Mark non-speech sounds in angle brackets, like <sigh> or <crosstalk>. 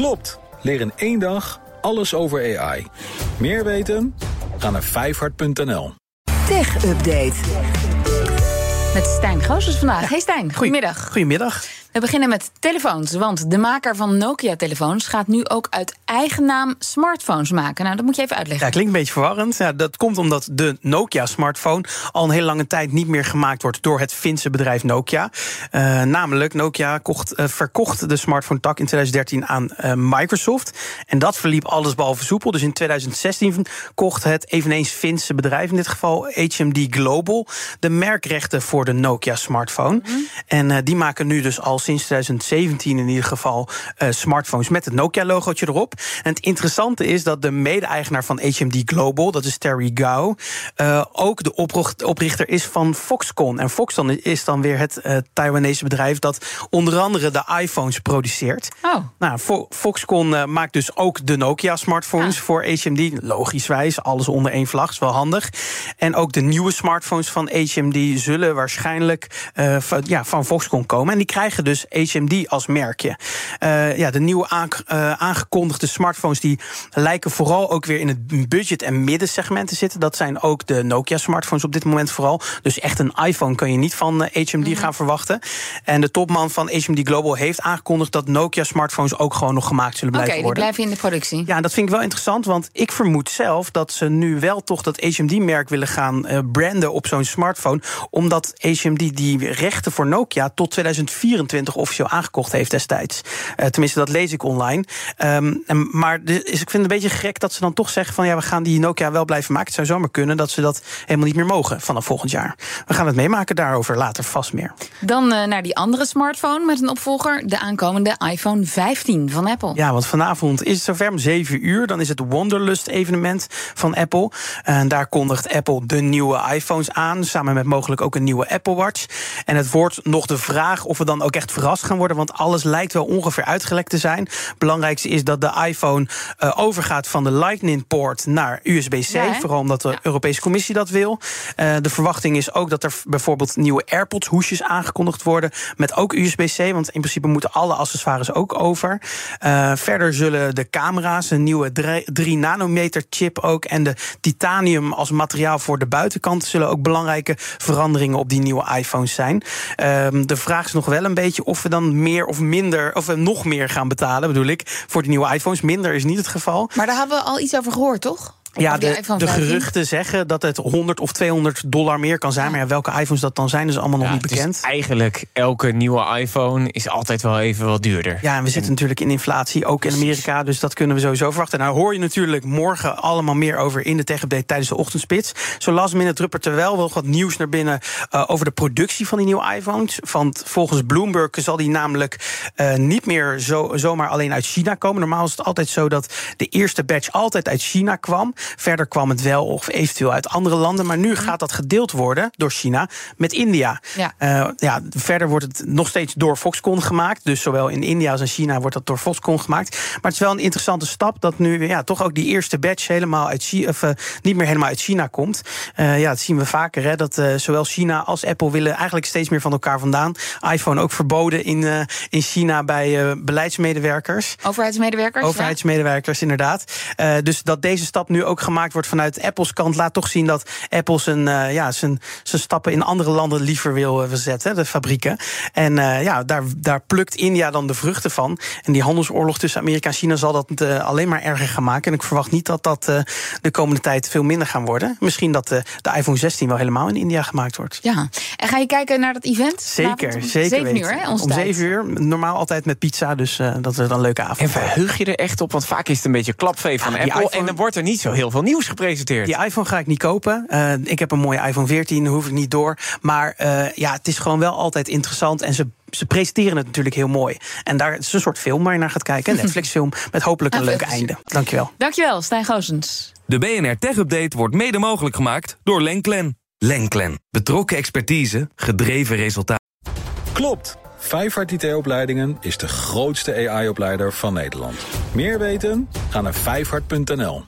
Klopt. Leer in één dag alles over AI. Meer weten? Ga naar vijfhart.nl. Tech Update. Met Stijn Goosens vandaag. Hey Stijn, goedemiddag. Goedemiddag. We beginnen met telefoons, want de maker van Nokia-telefoons gaat nu ook uit eigen naam smartphones maken. Nou, dat moet je even uitleggen. Ja, klinkt een beetje verwarrend. Ja, dat komt omdat de Nokia-smartphone al een hele lange tijd niet meer gemaakt wordt door het Finse bedrijf Nokia. Uh, namelijk, Nokia kocht, uh, verkocht de smartphone-tak in 2013 aan uh, Microsoft. En dat verliep allesbehalve soepel. Dus in 2016 kocht het eveneens Finse bedrijf, in dit geval HMD Global, de merkrechten voor de Nokia-smartphone. Mm -hmm. En die maken nu dus al sinds 2017 in ieder geval uh, smartphones met het Nokia-logootje erop. En het interessante is dat de mede-eigenaar van HMD Global, dat is Terry Gao, uh, ook de oprichter is van Foxconn. En Foxconn is dan weer het uh, Taiwanese bedrijf dat onder andere de iPhones produceert. Oh. Nou, Fo Foxconn maakt dus ook de Nokia-smartphones ja. voor HMD. Logischwijs, alles onder één vlag, is wel handig. En ook de nieuwe smartphones van HMD zullen waarschijnlijk van, ja, van Foxconn komen. En die krijgen dus HMD als merkje. Uh, ja, de nieuwe uh, aangekondigde smartphones die lijken vooral ook weer in het budget- en middensegment te zitten. Dat zijn ook de Nokia-smartphones op dit moment vooral. Dus echt een iPhone kan je niet van HMD mm -hmm. gaan verwachten. En de topman van HMD Global heeft aangekondigd dat Nokia-smartphones ook gewoon nog gemaakt zullen blijven okay, worden. Oké, die blijven in de productie. Ja, dat vind ik wel interessant, want ik vermoed zelf dat ze nu wel toch dat HMD-merk willen gaan branden op zo'n smartphone. Omdat HMD die rechten voor Nokia tot 2024 officieel aangekocht heeft destijds. Uh, tenminste, dat lees ik online. Um, en, maar dus, ik vind het een beetje gek dat ze dan toch zeggen van ja, we gaan die Nokia wel blijven maken. Het zou zomaar kunnen dat ze dat helemaal niet meer mogen vanaf volgend jaar. We gaan het meemaken daarover later vast meer. Dan uh, naar die andere smartphone met een opvolger, de aankomende iPhone 15 van Apple. Ja, want vanavond is het zover om 7 uur. Dan is het Wonderlust evenement van Apple. En daar kondigt Apple de nieuwe iPhones aan, samen met mogelijk ook een nieuwe Apple Watch. En het wordt nog de vraag of we dan ook echt verrast gaan worden, want alles lijkt wel ongeveer uitgelekt te zijn. Belangrijkste is dat de iPhone uh, overgaat van de Lightning-poort naar USB-C. Ja, vooral omdat de ja. Europese Commissie dat wil. Uh, de verwachting is ook dat er bijvoorbeeld nieuwe AirPods-hoesjes aangekondigd worden. Met ook USB-C, want in principe moeten alle accessoires ook over. Uh, verder zullen de camera's, een nieuwe 3-nanometer-chip ook. en de titanium als materiaal voor de buitenkant. zullen ook belangrijke veranderingen op die nieuwe iPhones zijn. Ehm, de vraag is nog wel een beetje of we dan meer of minder, of we nog meer gaan betalen, bedoel ik, voor die nieuwe iPhones. Minder is niet het geval. Maar daar hebben we al iets over gehoord, toch? Ja, de, de, geruchten zeggen dat het 100 of 200 dollar meer kan zijn. Ja. Maar ja, welke iPhones dat dan zijn, is allemaal nog ja, niet bekend. Dus eigenlijk elke nieuwe iPhone is altijd wel even wat duurder. Ja, en we zitten en... natuurlijk in inflatie, ook in Amerika. Dus dat kunnen we sowieso verwachten. Nou hoor je natuurlijk morgen allemaal meer over in de tech tijdens de ochtendspits. Zo last minute druppert er wel wel wat nieuws naar binnen uh, over de productie van die nieuwe iPhones. Want volgens Bloomberg zal die namelijk uh, niet meer zo, zomaar alleen uit China komen. Normaal is het altijd zo dat de eerste batch altijd uit China kwam. Verder kwam het wel of eventueel uit andere landen. Maar nu gaat dat gedeeld worden door China met India. Ja. Uh, ja, verder wordt het nog steeds door Foxconn gemaakt. Dus zowel in India als in China wordt dat door Foxconn gemaakt. Maar het is wel een interessante stap dat nu ja, toch ook die eerste batch helemaal uit China, of, uh, niet meer helemaal uit China komt. Uh, ja, dat zien we vaker. Hè, dat zowel China als Apple willen eigenlijk steeds meer van elkaar vandaan. iPhone ook verboden in, in China bij beleidsmedewerkers. Overheidsmedewerkers? Overheidsmedewerkers, ja. inderdaad. dus dat deze stap nu ook gemaakt wordt vanuit Apples kant, laat toch zien dat Apple zijn, uh, ja, zijn, zijn stappen in andere landen liever wil uh, zetten, de fabrieken. En uh, ja, daar, daar plukt India dan de vruchten van. En die handelsoorlog tussen Amerika en China zal dat alleen maar erger gaan maken. En ik verwacht niet dat dat de komende tijd veel minder gaan worden. Misschien dat de iPhone 16 wel helemaal in India gemaakt wordt. Ja, en ga je kijken naar dat event? Zeker, om zeker. 7 uur, hè? Om 7 uur. Normaal altijd met pizza, dus dat is dan een leuke avond. En verheug je er echt op? Want vaak is het een beetje klapvee van ah, Apple. IPhone... En dan wordt er niet zo heel veel nieuws gepresenteerd. Die iPhone ga ik niet kopen. Uh, ik heb een mooie iPhone 14, hoef ik niet door. Maar uh, ja, het is gewoon wel altijd interessant. En ze ze presenteren het natuurlijk heel mooi. En daar is een soort film waar je naar gaat kijken. Een <laughs> Netflix-film met hopelijk een leuk einde. Dankjewel. Dankjewel, Stijn Goosens. De BNR Tech Update wordt mede mogelijk gemaakt door Lenklen. Lenklen. Betrokken expertise, gedreven resultaten. Klopt. Vijfhart IT-opleidingen is de grootste AI-opleider van Nederland. Meer weten? Ga naar vijfhart.nl.